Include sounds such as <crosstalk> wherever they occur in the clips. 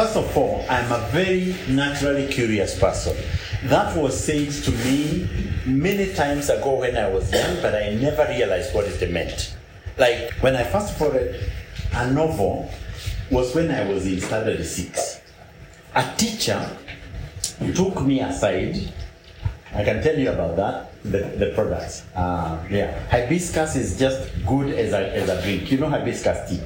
first of all, I'm a very naturally curious person. That was said to me many times ago when I was young, but I never realized what it meant. Like when I first read a novel was when I was in standard six. A teacher took me aside. I can tell you about that. The, the products. Uh, yeah, hibiscus is just good as a, as a drink. You know hibiscus tea,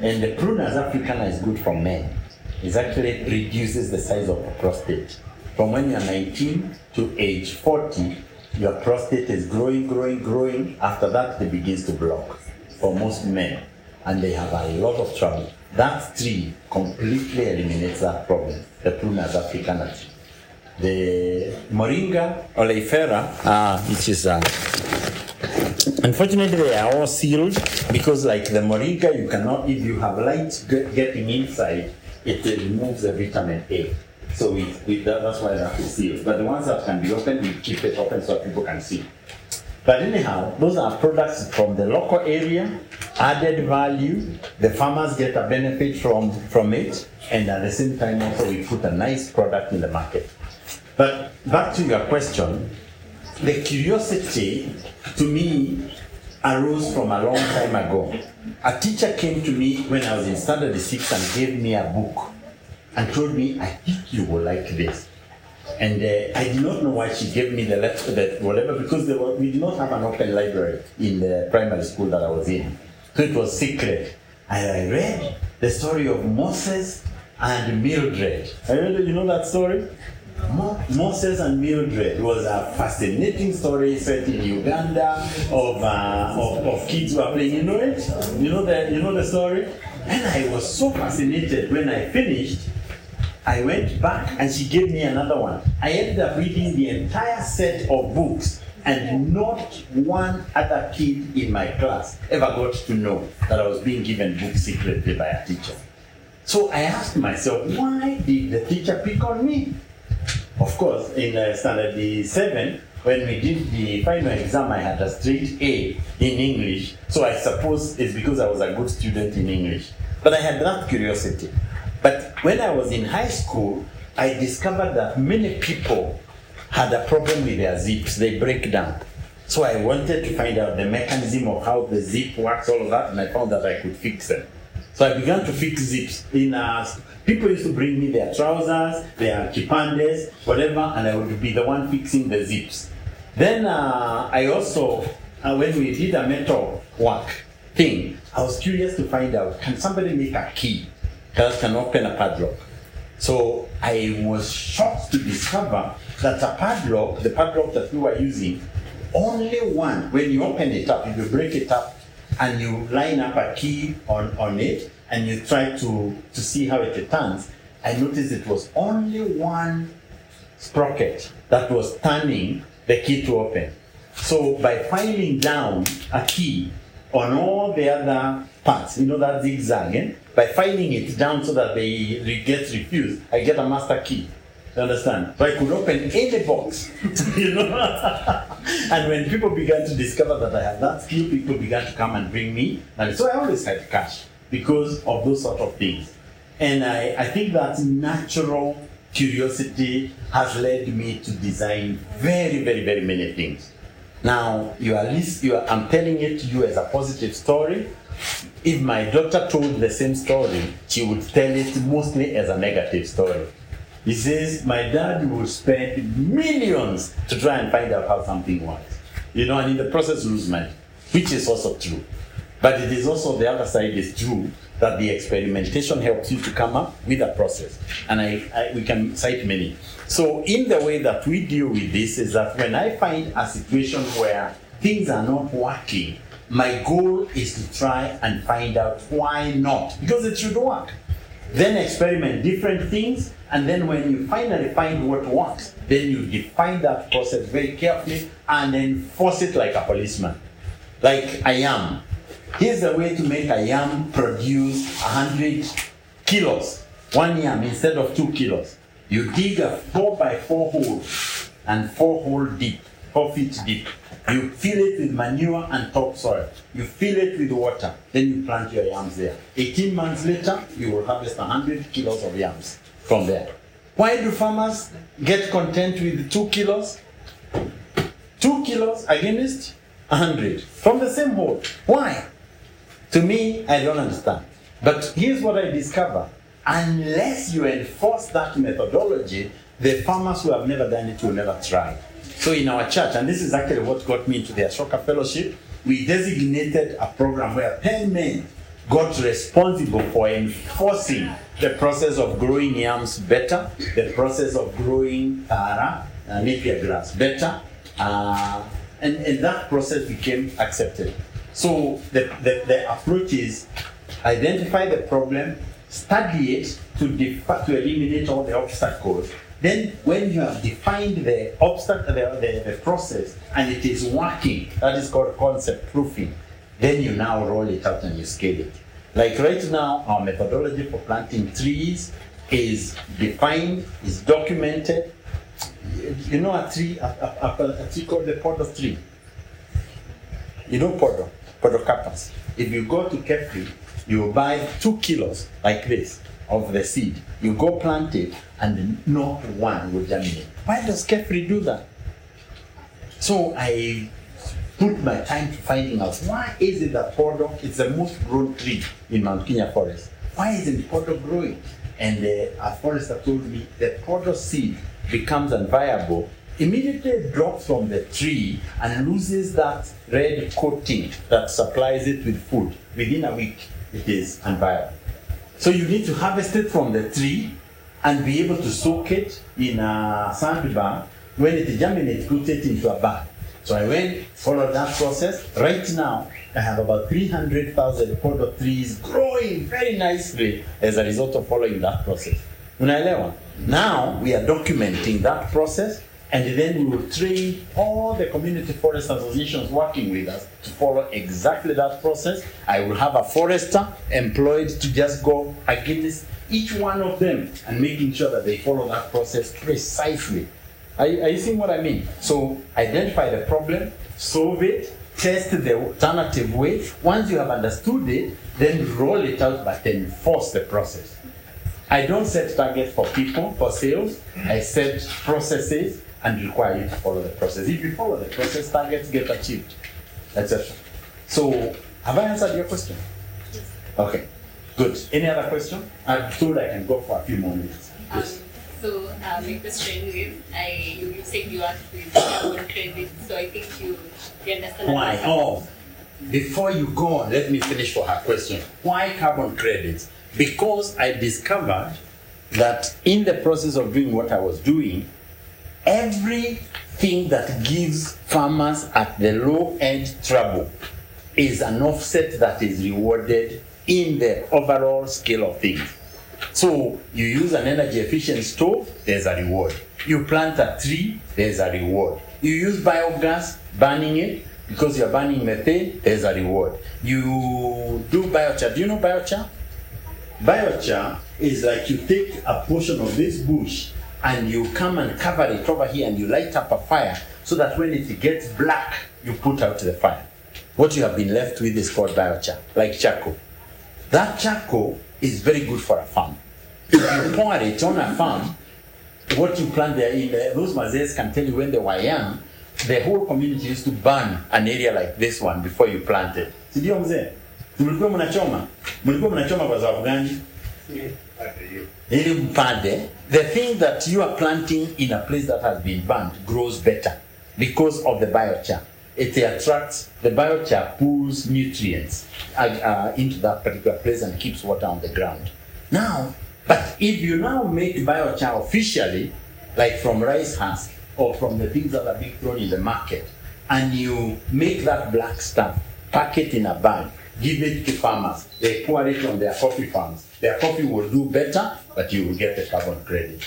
and the prunus africana is good for men. It actually reduces the size of the prostate. From when you're 19 to age 40, your prostate is growing, growing, growing. After that, it begins to block for most men, and they have a lot of trouble. That tree completely eliminates that problem, the Prunus africana tree. The Moringa oleifera, uh, which is uh, unfortunately they are all sealed because like the Moringa, you cannot, if you have light get- getting inside, it removes the vitamin A. So we, we, that, that's why that is sealed. But the ones that can be opened, we keep it open so people can see. But anyhow, those are products from the local area, added value. The farmers get a benefit from, from it, and at the same time, also we put a nice product in the market. But back to your question, the curiosity to me arose from a long time ago. A teacher came to me when I was in standard six and gave me a book and told me, I think you will like this. And uh, I did not know why she gave me the letter, that whatever, because were, we did not have an open library in the primary school that I was in. So it was secret. And I read the story of Moses and Mildred. I read, you know that story? Mo- Moses and Mildred was a fascinating story set in Uganda of, uh, of, of kids who are playing. You know it? You know the, you know the story? And I was so fascinated when I finished. I went back and she gave me another one. I ended up reading the entire set of books, and not one other kid in my class ever got to know that I was being given books secretly by a teacher. So I asked myself, why did the teacher pick on me? Of course, in uh, standard seven, when we did the final exam, I had a straight A in English. So I suppose it's because I was a good student in English. But I had that curiosity. But when I was in high school, I discovered that many people had a problem with their zips, they break down. So I wanted to find out the mechanism of how the zip works, all of that, and I found that I could fix them. So I began to fix zips. In uh, people used to bring me their trousers, their chipandes, whatever, and I would be the one fixing the zips. Then uh, I also, uh, when we did a metal work thing, I was curious to find out can somebody make a key that can open a padlock? So I was shocked to discover that a padlock, the padlock that we were using, only one, when you open it up, if you break it up and you line up a key on, on it and you try to, to see how it turns, I noticed it was only one sprocket that was turning the key to open. So by filing down a key on all the other parts, you know that zigzag, eh? by filing it down so that they get refused, I get a master key. You understand? So I could open any box, <laughs> you know. <laughs> and when people began to discover that I had that skill, people began to come and bring me. So I always had cash because of those sort of things. And I, I think that natural curiosity has led me to design very, very, very many things. Now, you are, lis- you are I'm telling it to you as a positive story. If my daughter told the same story, she would tell it mostly as a negative story. He says, My dad would spend millions to try and find out how something works. You know, and in the process lose money, which is also true. But it is also the other side is true that the experimentation helps you to come up with a process. And I, I, we can cite many. So, in the way that we deal with this, is that when I find a situation where things are not working, my goal is to try and find out why not, because it should work. Then experiment different things, and then when you finally find what works, then you define that process very carefully and enforce it like a policeman. Like I am. Here's the way to make a yam produce 100 kilos, one yam instead of two kilos. You dig a four by four hole and four hole deep, four feet deep. You fill it with manure and topsoil. You fill it with water. Then you plant your yams there. 18 months later, you will harvest 100 kilos of yams from there. Why do farmers get content with two kilos? Two kilos against 100 from the same hole. Why? To me, I don't understand. But here's what I discover. Unless you enforce that methodology, the farmers who have never done it will never try. So in our church, and this is actually what got me into the Ashoka Fellowship, we designated a program where 10 men got responsible for enforcing the process of growing yams better, the process of growing tara, uh, napier grass better, uh, and, and that process became accepted. So the, the, the approach is identify the problem, study it to, to eliminate all the obstacles. Then, when you have defined the obstacle, the, the, the process, and it is working, that is called concept proofing. Then you now roll it out and you scale it. Like right now, our methodology for planting trees is defined, is documented. You know a tree, a, a, a, a tree called the podo tree. You know podo, podocarpus. If you go to Kefri, you buy two kilos like this of the seed. You go plant it, and not one will germinate. Why does Kefri do that? So I put my time to finding out why is it that podo is the most grown tree in Mount Kenya forest? Why isn't podo growing? And uh, a forester told me the podo seed becomes unviable immediately drops from the tree and loses that red coating that supplies it with food. Within a week, it is unviable. So you need to harvest it from the tree and be able to soak it in a sand bag. When it germinates, put it into a bag. So I went, followed that process. Right now, I have about 300,000 podo trees growing very nicely as a result of following that process. Now we are documenting that process and then we will train all the community forest associations working with us to follow exactly that process. I will have a forester employed to just go against each one of them and making sure that they follow that process precisely. Are, you- are you seeing what I mean? So identify the problem, solve it, test the alternative way. Once you have understood it, then roll it out, but enforce the process. I don't set targets for people, for sales. I set processes and require you to follow the process. If you follow the process, targets get achieved, etc. So, have I answered your question? Yes. Okay, good. Any other question? I'm told I can go for a few more minutes. Um, so uh, my question is, I you, said you worked with carbon credit, so I think you, you understand. Why? Oh, before you go on, let me finish for her question. Why carbon credits? Because I discovered that in the process of doing what I was doing, everything that gives farmers at the low end trouble is an offset that is rewarded in the overall scale of things. So you use an energy efficient stove, there's a reward. You plant a tree, there's a reward. You use biogas, burning it, because you're burning methane, there's a reward. You do biochar. Do you know biochar? Biochar is like you take a portion of this bush and you come and cover it over here and you light up a fire so that when it gets black, you put out the fire. What you have been left with is called biochar, like charcoal. That charcoal is very good for a farm. If you pour it on a farm, what you plant there in the, those mazes can tell you when they were young, the whole community used to burn an area like this one before you plant it. Si ndio mzee? Mlikuwa mnachoma? Mlikuwa mnachoma kwa sababu gani? Ili mpande, the thing that you are planting in a place that has been burned grows better because of the biochar. It attracts, the biochar pulls nutrients uh, uh, into that particular place and keeps water on the ground. Now, but if you now make biochar officially, like from rice husk or from the things that are being thrown in the market, and you make that black stuff, pack it in a bag, give it to farmers, they pour it on their coffee farms. Their coffee will do better, but you will get the carbon credit.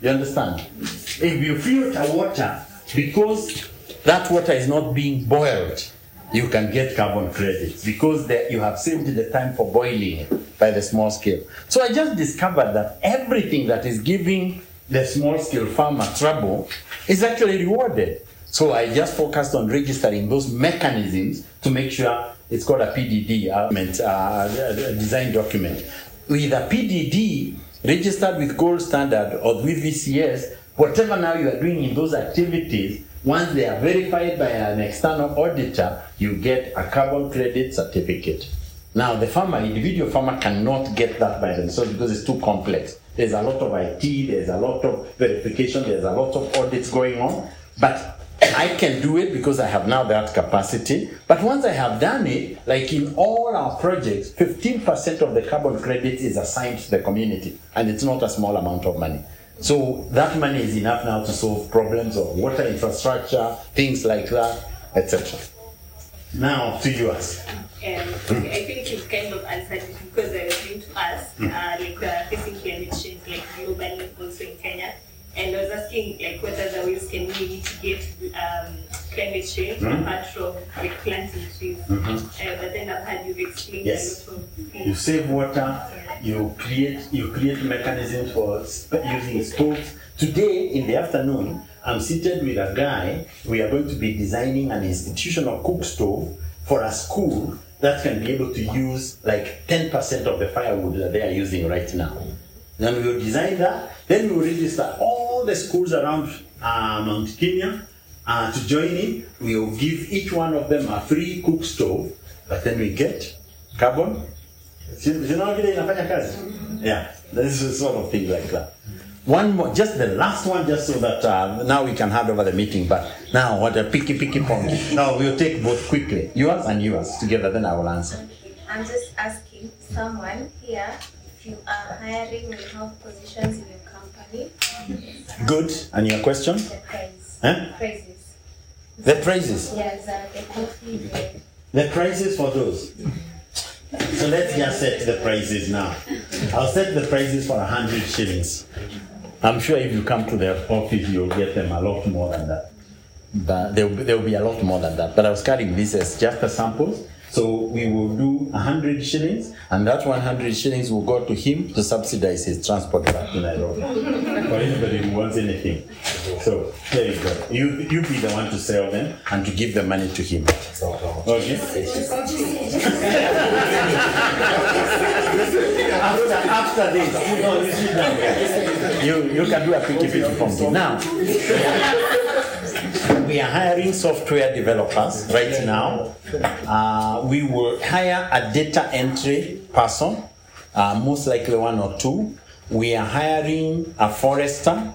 You understand? If you filter water, because that water is not being boiled, you can get carbon credits because the, you have saved the time for boiling by the small scale. So I just discovered that everything that is giving the small scale farmer trouble is actually rewarded. So I just focused on registering those mechanisms to make sure it's called a PDD, uh, uh, design document. With a PDD registered with gold standard or with VCS, whatever now you are doing in those activities, once they are verified by an external auditor, you get a carbon credit certificate. Now, the farmer, individual farmer, cannot get that by themselves because it's too complex. There's a lot of IT, there's a lot of verification, there's a lot of audits going on. But I can do it because I have now that capacity. But once I have done it, like in all our projects, 15% of the carbon credit is assigned to the community, and it's not a small amount of money. So that money is enough now to solve problems of water infrastructure, things like that, etc. Now to yours. Um, I think you've kind of answered it because I was going to ask, uh, like we are facing climate change like globally also in Kenya. And I was asking like what other ways can we mitigate um, climate change Mhm. apart from like planting trees. Mhm. Uh, but then I've had you explain Yes. a lot of You save water, you create you create mechanisms for sp- using stoves. Today in the afternoon, I'm seated with a guy. We are going to be designing an institutional cook stove for a school that can be able to use like 10% of the firewood that they are using right now. Then we will design that. Then we will register all the schools around uh, Mount Kenya uh, to join in. We will give each one of them a free cook stove, but then we get carbon. Yeah, this is sort of thing like that. One more, just the last one, just so that uh, now we can hand over the meeting. But now, what a picky, picky point. now we'll take both quickly, yours and yours together. Then I will answer. I'm just asking someone here if you are hiring, we have positions in your company, Good. And your question? the price. Huh? Prices. The prices. Yes, uh, the coffee, the The prices for those. So let's just set the prices now. I'll set the prices for a hundred shillings. I'm sure if you come to the office, you'll get them a lot more than that. But there will be, be a lot more than that. But I was carrying this as just a samples. So we will do a hundred shillings, and that one hundred shillings will go to him to subsidize his transport back to Nairobi. for anybody who wants anything. So there you go. You you be the one to sell them and to give the money to him. Okay. after, after this, you. You, can do a picky picky from me. Now, we are hiring software developers right now. Uh, we will hire a data entry person, uh, most likely one or two. We are hiring a forester.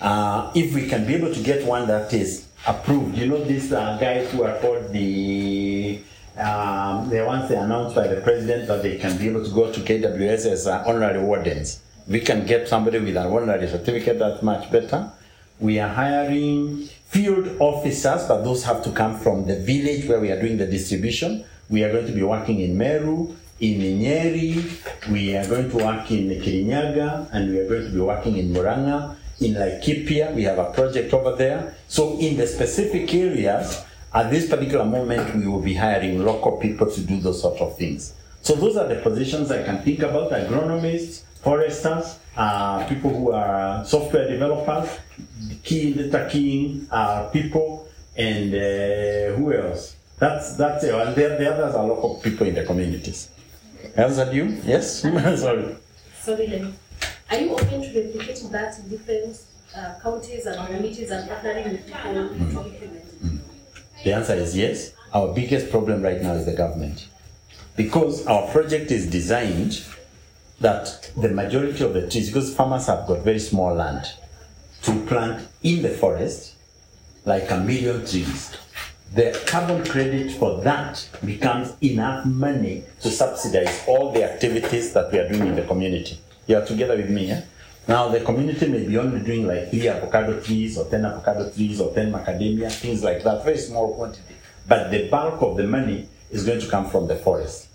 Uh, if we can be able to get one that is approved, you know, these uh, guys who are called the um, the ones they announced by the president that they can be able to go to KWS as uh, honorary wardens. We can get somebody with an honorary certificate, that's much better. We are hiring field officers, but those have to come from the village where we are doing the distribution. We are going to be working in Meru, in Nyeri, we are going to work in Kirinyaga, and we are going to be working in Muranga, in Laikipia. We have a project over there. So, in the specific areas, at this particular moment, we will be hiring local people to do those sort of things. So, those are the positions I can think about agronomists, foresters, uh, people who are software developers, the key data keying uh, people, and uh, who else? That's that's it. And the, the others are local people in the communities. Answered you? Yes? <laughs> Sorry. Sorry, Lenny. Are you open to replicate that in different uh, counties and communities and partnering with people to implement? The answer is yes. Our biggest problem right now is the government. Because our project is designed that the majority of the trees, because farmers have got very small land, to plant in the forest like a million trees. The carbon credit for that becomes enough money to subsidize all the activities that we are doing in the community. You are together with me, yeah? Now the community may be only doing like three avocado trees or ten avocado trees or ten macadamia, things like that, very small quantity. But the bulk of the money is going to come from the forest.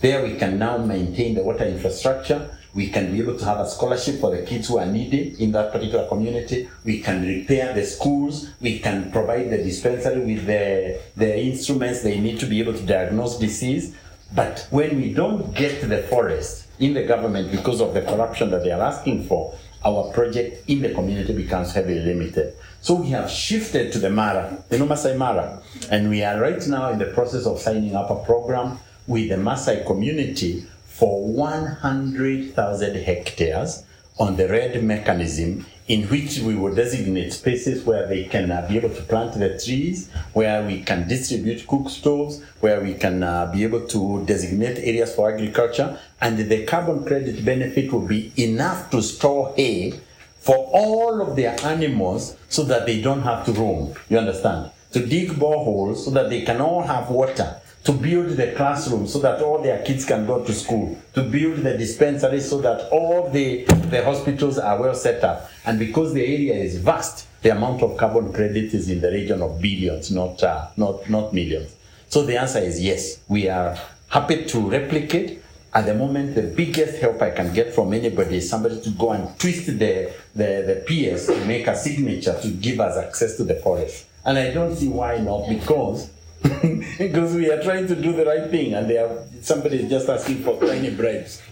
There we can now maintain the water infrastructure. We can be able to have a scholarship for the kids who are needed in that particular community. We can repair the schools. We can provide the dispensary with the, the instruments they need to be able to diagnose disease. But when we don't get the forest, in the government because of the corruption that they are asking for, our project in the community becomes heavily limited. So we have shifted to the Mara, the know Masai Mara, and we are right now in the process of signing up a program with the Masai community for 100,000 hectares on the REDD mechanism in which we will designate spaces where they can uh, be able to plant the trees, where we can distribute cook stoves, where we can uh, be able to designate areas for agriculture, and the carbon credit benefit will be enough to store hay for all of their animals so that they don't have to roam. You understand? To dig boreholes so that they can all have water to build the classroom so that all their kids can go to school, to build the dispensary so that all the, the hospitals are well set up. And because the area is vast, the amount of carbon credit is in the region of billions, not, uh, not, not millions. So the answer is yes. We are happy to replicate. At the moment, the biggest help I can get from anybody is somebody to go and twist the, the, the PS to make a signature to give us access to the forest. And I don't see why not, because <laughs> because we are trying to do the right thing and they are, somebody is just asking for tiny bribes.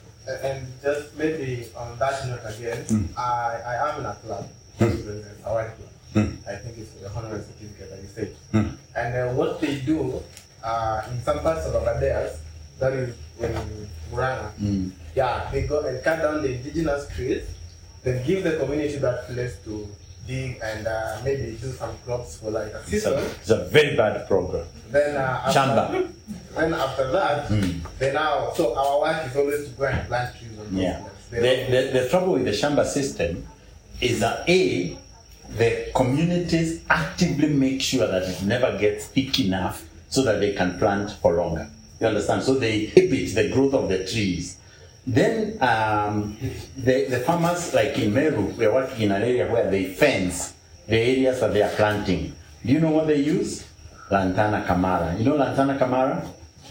And just maybe on that note again, Hmm. I, I am in a club, a white club. I think it's the honorary certificate that you said. Hmm. And uh, what they do uh, in some parts of Aberdares, that is in Muranga, Hmm. yeah, they go and cut down the indigenous trees, then give the community that place to dig and uh, maybe do some crops for like a It's season. a, it's a very bad program. Then uh, after. Then after that, Hmm. they now so our work is always to go and plant trees on Yeah. The, the, the trouble with the Shamba system is that A, the communities actively make sure that it never gets thick enough so that they can plant for longer. You understand? So they inhibit the growth of the trees. Then um, the, the farmers, like in Meru, we are working in an area where they fence the areas that they are planting. Do you know what they use? Lantana Camara. You know Lantana Camara?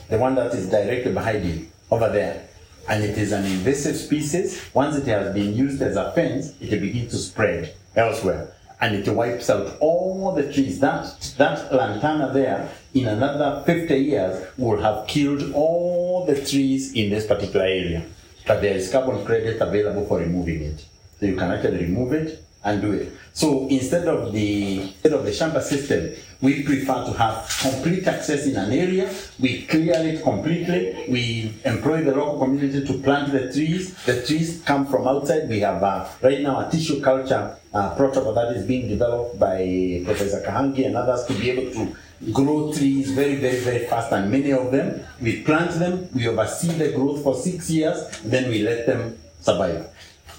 The one that is directly behind you, over there. And it is an invasive species. Once it has been used as a fence, it will begin to spread elsewhere. And it wipes out all the trees. That, that lantana there, in another 50 years, will have killed all the trees in this particular area. But there is carbon credit available for removing it. So you can actually remove it and do it. So instead of the instead of the Shamba system, we prefer to have complete access in an area. We clear it completely. We employ the local community to plant the trees. The trees come from outside. We have uh, right now a tissue culture uh, protocol that is being developed by Professor Kahangi and others to be able to grow trees very, very, very fast. And many of them, we plant them, we oversee the growth for six years, then we let them survive.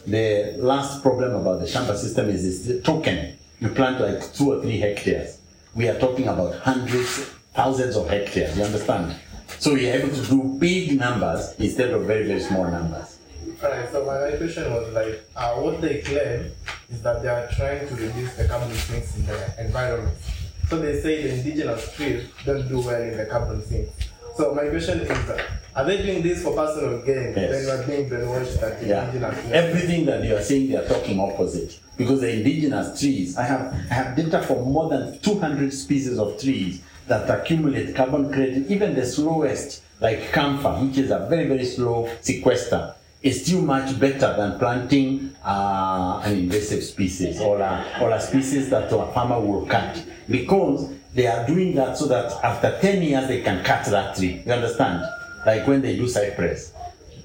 The last problem about the Shamba system is this the token. You plant like two or three hectares. We are talking about hundreds, thousands of hectares. You understand? So are able to do big numbers instead of very, very small numbers. Alright, so my question was like, uh, what they claim is that they are trying to reduce the carbon sinks in the environment. So they say the indigenous trees don't do well in the carbon sinks. So my question is, are they doing this for personal gain? Yes. Then you are being brainwashed that the Yeah. indigenous. Everything that you are saying, they are talking opposite. Because the indigenous trees, I have, I have data for more than 200 species of trees that accumulate carbon credit. Even the slowest, like camphor, which is a very, very slow sequester, is still much better than planting uh, an invasive species or a, or a species that a farmer will cut. Because they are doing that so that after 10 years they can cut that tree. You understand? Like when they do cypress.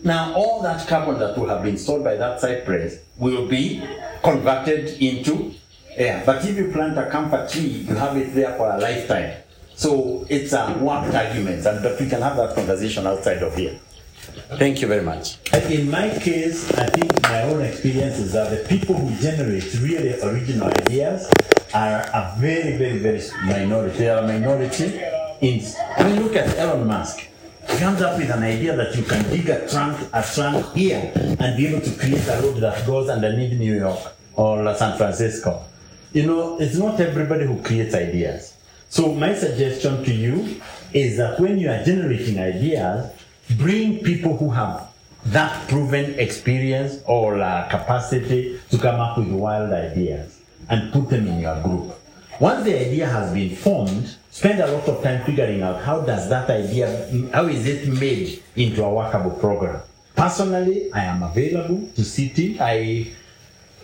Now, all that carbon that will have been stored by that cypress will be converted into air. But if you plant a camphor tree, you have it there for a lifetime. So it's a warped argument, and but we can have that conversation outside of here. Thank you very much. In my case, I think my own experience is that the people who generate really original ideas are a very, very, very minority. They are a minority. In, I mean, look at Elon Musk. Comes up with an idea that you can dig a trunk, a trunk here, and be able to create a road that goes underneath New York or San Francisco. You know, it's not everybody who creates ideas. So my suggestion to you is that when you are generating ideas, bring people who have that proven experience or uh, capacity to come up with wild ideas and put them in your group. Once the idea has been formed, spend a lot of time figuring out how does that idea, how is it made into a workable program. Personally, I am available to city. I,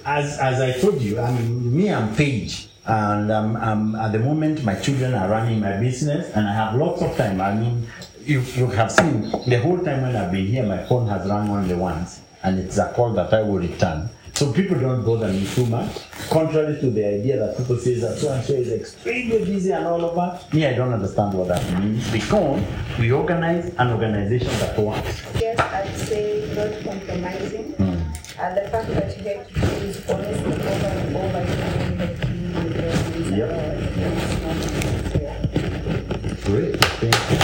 as as I told you, I'm me. I'm Paige, and um, um, at the moment my children are running my business, and I have lots of time. I mean, you you have seen the whole time when I've been here, my phone has rung only once, and it's a call that I will return. So people don't bother me too much. Contrary to the idea that people say that so and so is extremely busy and all of that, me I don't understand what that means because we organize an organization that works. Yes, I'd say not compromising. Hmm. and the fact that you have to choose honestly over and over again that you will Yep. Great. Thank you.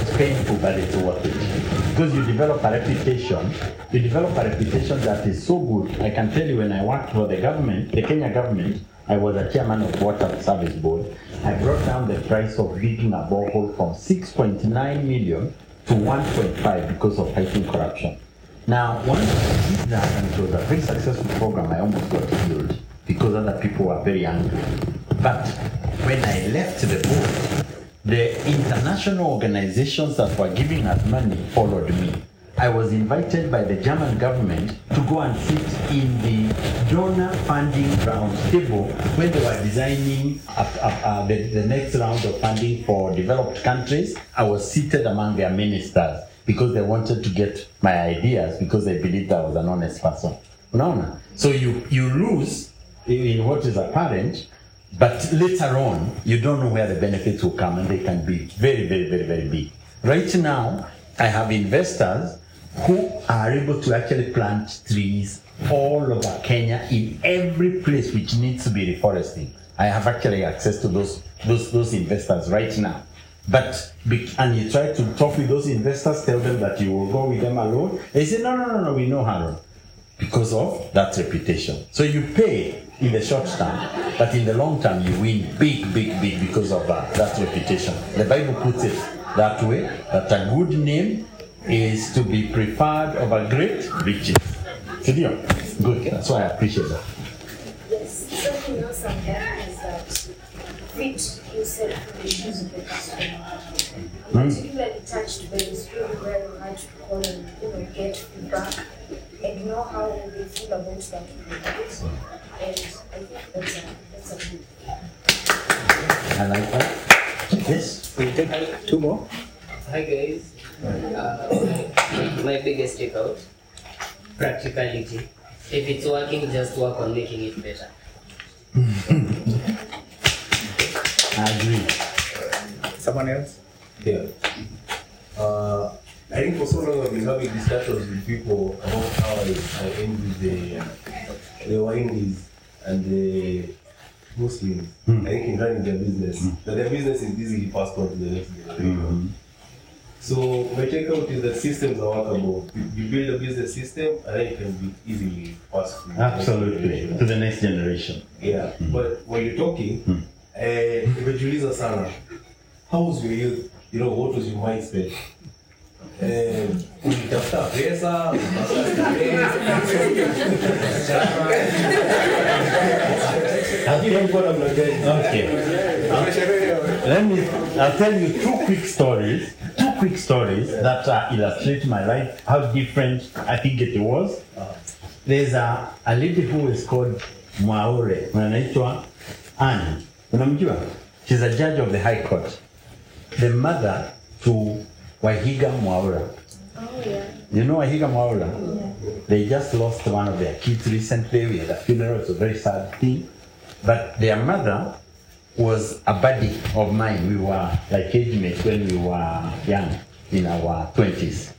It's painful, but it's worth it. Because you develop a reputation, you develop a reputation that is so good. I can tell you when I worked for the government, the Kenya government, I was a chairman of Water Service Board. I brought down the price of digging a borehole from 6.9 million to 1.5 because of fighting corruption. Now, once I did that, and it was a very successful program, I almost got killed because other people were very angry. But when I left the board, the international organizations that were giving us money followed me. I was invited by the German government to go and sit in the donor funding round table when they were designing the, the next round of funding for developed countries. I was seated among their ministers because they wanted to get my ideas because they believed I was an honest person. Unaona? So you, you lose in what is apparent, but later on, you don't know where the benefits will come and they can be very, very, very, very big. Right now, I have investors who are able to actually plant trees all over Kenya in every place which needs to be reforested. I have actually access to those, those, those investors right now. But, and you try to talk with those investors, tell them that you will go with them alone. They say, no, no, no, no, we know Harold because of that reputation. So you pay in the short term, but in the long term you win big, big, big because of uh, that reputation. The Bible puts it that way that a good name is to be preferred over great riches. Sidio? Good. That's why I appreciate that. Yes, something else on that is that fit yourself to the needs of the customer. Particularly touched by the story where you had to call and you know get feedback and know how they feel about that product. I think that's a that's a good. I like that. Yes? We take two more. Hi guys. Uh, my biggest takeout practicality. If it's working, just work on making it better. <laughs> I agree. Someone else? Yeah. Uh, I think for so long I've been having discussions with people about how I, I envy the the Wahindis and the Muslims. Hmm. I think in running their business, hmm. that their business is easily passed on to the next generation. Hmm. So my takeout is that systems are workable. You- build a business system and then it can be easily passed to next Absolutely. To the next generation. Yeah, but when you're talking, eh, imejiuliza sana, how was your youth? You know, what was your mindset? Eh, ulitafuta pesa, ulitafuta stress. Lakini ulikuwa namna gani? Okay. Let me, I'll tell you two quick stories, two quick stories that uh, illustrate my life, how different I think it was. There's a, a lady who is called Mwaure, anaitwa Anne. Unamjua? She's a judge of the High Court. The mother to Wahiga Mwaura. Oh yeah. You know Wahiga Mwaura? They just lost one of their kids recently. We had a funeral. It's a very sad thing. But their mother was a buddy of mine. We were like age mates when we were young, in our 20s.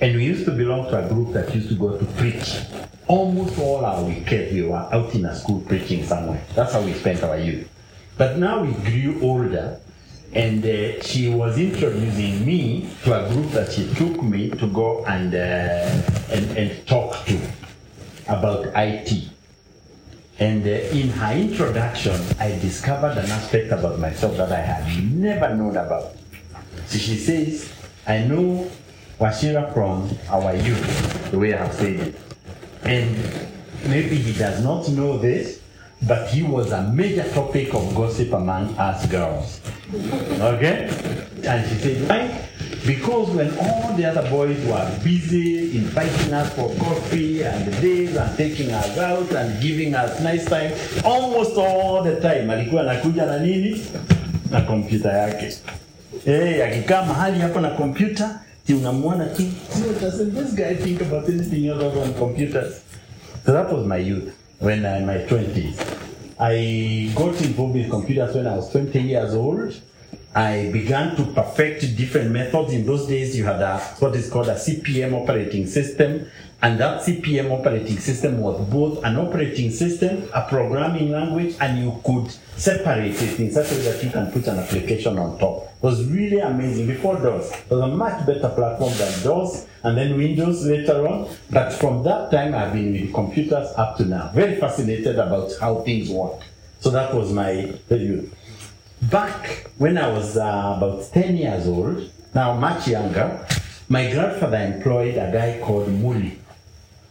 And we used to belong to a group that used to go to preach. Almost all our weekends, we were out in a school preaching somewhere. That's how we spent our youth. But now we grew older, and uh, she was introducing me to a group that she took me to go and, uh, and, and talk to about IT. And uh, in her introduction, I discovered an aspect about myself that I had never known about. So she says, I know Wachira from our youth, the way I have said it. And maybe he does not know this, but he was a major topic of gossip among us girls. Okay? And she said, why? Because when all the other boys were busy inviting us for coffee and days and taking us out and giving us nice time, almost all the time alikuwa anakuja na nini? Na kompyuta yake. Eh, akikaa mahali hapo na kompyuta, unamwona tu, "Oh, doesn't this guy think about anything other than computers? So that was my youth when I in my 20s. I got involved with computers when I was 20 years old. I began to perfect different methods. In those days, you had a, what is called a CP/M operating system, and that CP/M operating system was both an operating system, a programming language, and you could separate it in such a way that you can put an application on top. It was really amazing. Before DOS, it was a much better platform than DOS, and then Windows later on. But from that time, I've been with computers up to now. Very fascinated about how things work. So that was my youth. Back when I was uh, about 10 years old, now much younger, my grandfather employed a guy called Muli,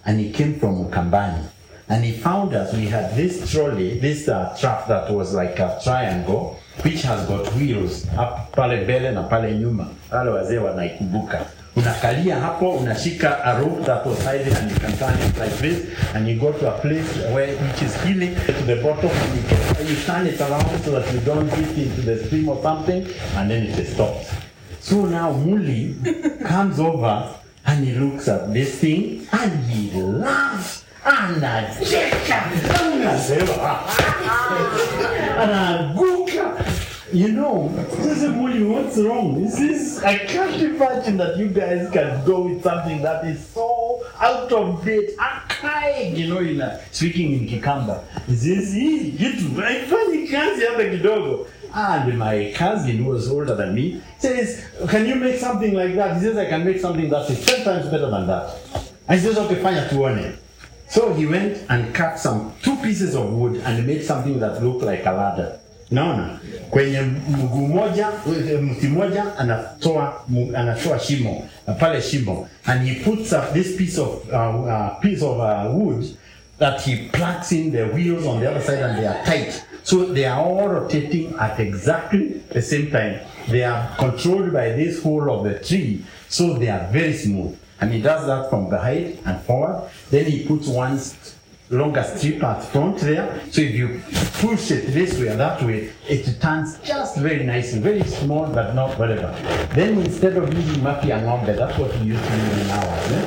and he came from Ukambani. And he found us, we had this trolley, this uh, truck that was like a triangle, which has got wheels up pale mbele na pale nyuma. Wale wazee wanaikumbuka. Unakalia hapo, unashika a rope that was hiding and you can turn it like this and you go to a place where which is hilly to the bottom and you, get, you turn it around so that you don't hit into the stream or something and then it stops. So now Muli <laughs> comes over and he looks at this thing and he laughs. and i check him <laughs> and anasema, anaanguka. You know, this is Muli, what's wrong? This is, I can't imagine that you guys can go with something that is so out of date, archaic, you know, in a, speaking in Kikamba. This is hii kitu haifanyi kazi hata kidogo. And my cousin, who was older than me, says, Can you make something like that? He says, I can make something that is 10 times better than that. I says, Okay, fine, tuone. So he went and cut some two pieces of wood and made something that looked like a ladder. Naona kwenye mguu moja mti moja anatoa anatoa shimo uh, pale shimo and he puts up this piece of uh, uh, piece of uh, wood that he plugs in the wheels on the other side and they are tight. So they are all rotating at exactly the same time. They are controlled by this hole of the tree, so they are very smooth. And he does that from behind and forward. Then he puts one longer strip at front there. So if you push it this way or that way, it turns just very nicely, very small but not whatever. Then instead of using mapi ya ng'ombe, that's what we used to use in ours. Eh?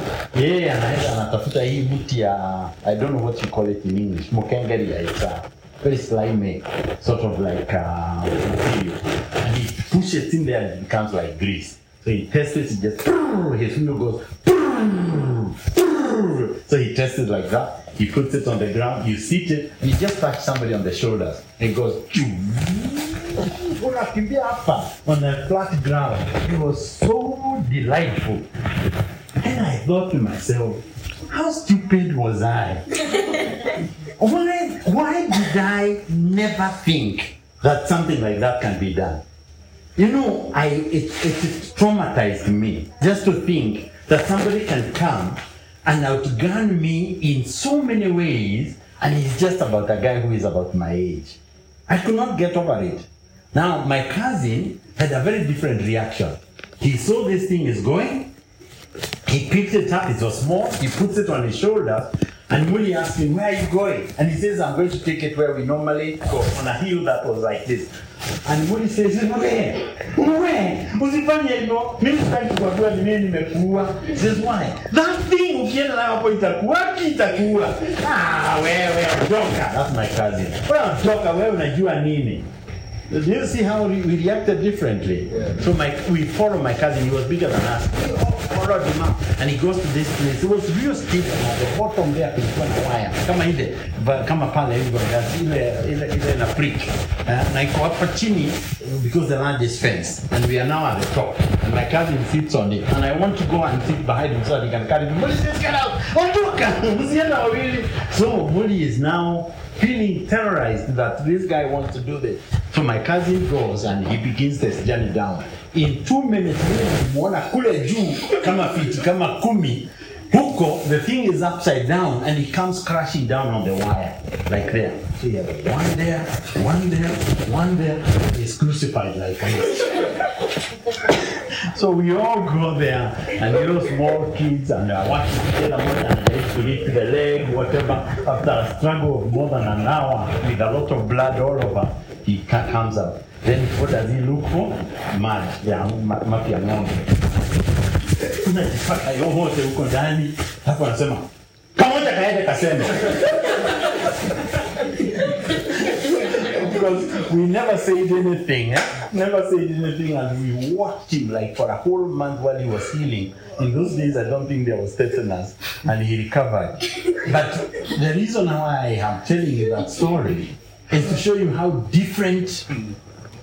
Mti ya, I don't know what you call it in English, mukengeria. It's a very slimy sort of like uh. And he pushes in there and it becomes like grease. So he tests it, he just, his finger goes, so he tests it like that. He puts it on the ground, you sit it, and you just touch somebody on the shoulders. And it goes, unakimbia <laughs> on the flat ground. It was so delightful. And I thought to myself, how stupid was I? <laughs> why, why did I never think that something like that can be done? You know, I it, it traumatized me just to think that somebody can come and outgun me in so many ways, and he's just about a guy who is about my age. I could not get over it. Now, my cousin had a very different reaction. He saw this thing is going, he picked it up, it was small, he puts it on his shoulder, and Muli asked him, Where are you going? And he says, I'm going to take it where we normally go, on a hill that was like this. And Muli says, Mwe, mwe, usifanye hivyo, mimi sitaki kuambiwa ni nini nimekuua. He says, Why? That thing ukienda nayo hapo itakuwa itakuua. Ah, wewe ondoka. That's my cousin. Wewe ondoka, wewe unajua nini? Do you see how we reacted differently? So my we follow my cousin. He was bigger than us. And he goes to this place. It was real steep, the bottom there kulikuwa na wire kama ile kama pale hivyo ile ile ile na brick uh, na iko hapa chini because the land is fenced, and we are now at the top. And my cousin sits on it, and I want to go and sit behind him so that he can carry me. Muli says, "Get out! Ondoka! Msienda wawili." So Muli is now feeling terrorized that this guy wants to do this. So my cousin goes and he begins this journey down. In two minutes, nimemuona kule juu kama fiti kama kumi huko, the thing is upside down and it comes crashing down on the wire like there. So you have one there, one there, one there. Crucified like this. <laughs> So we all go there, and you know, small kids, and they are watching they used to lift the leg, whatever. After a struggle of more than an hour with a lot of blood all over, he comes out. Then what does he look for? Mud, ya ma- mafi ya ng'ombe. Unajipata yote huko ndani, hapo anasema <laughs> kamoja kaende kaseme. because we never said anything, eh? never said anything, and we watched him like for a whole month while he was healing. In those days, I don't think there was tetanus, and he recovered. But the reason why I am telling you that story is to show you how different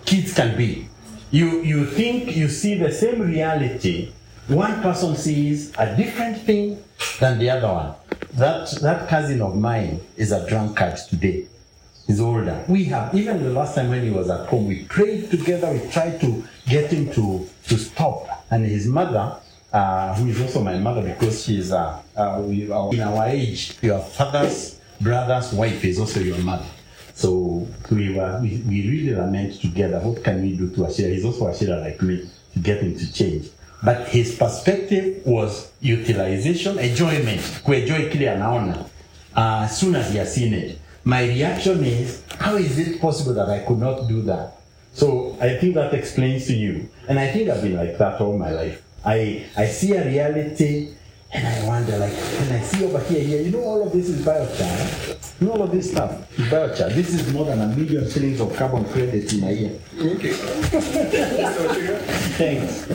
kids can be. You you think you see the same reality. One person sees a different thing than the other one. That that cousin of mine is a drunkard today. He's older. We have, even the last time when he was at home, we prayed together, we tried to get him to, to stop. And his mother, uh, who is also my mother because she's uh, uh, in our age, your father's brother's wife is also your mother. So we were we, we really lament together. What can we do to Wachira? He's also Wachira like me to get him to change. But his perspective was utilization, enjoyment, kuenjoy kile anaona uh, as soon as he has seen it. My reaction is, how is it possible that I could not do that? So I think that explains to you. And I think I've been like that all my life. I, I see a reality and I wonder, like, when I see over here, here, you know, all of this is biochar. You know, all of this stuff is biochar. This is more than a million shillings of carbon credits in a year. Okay. <laughs> Thanks.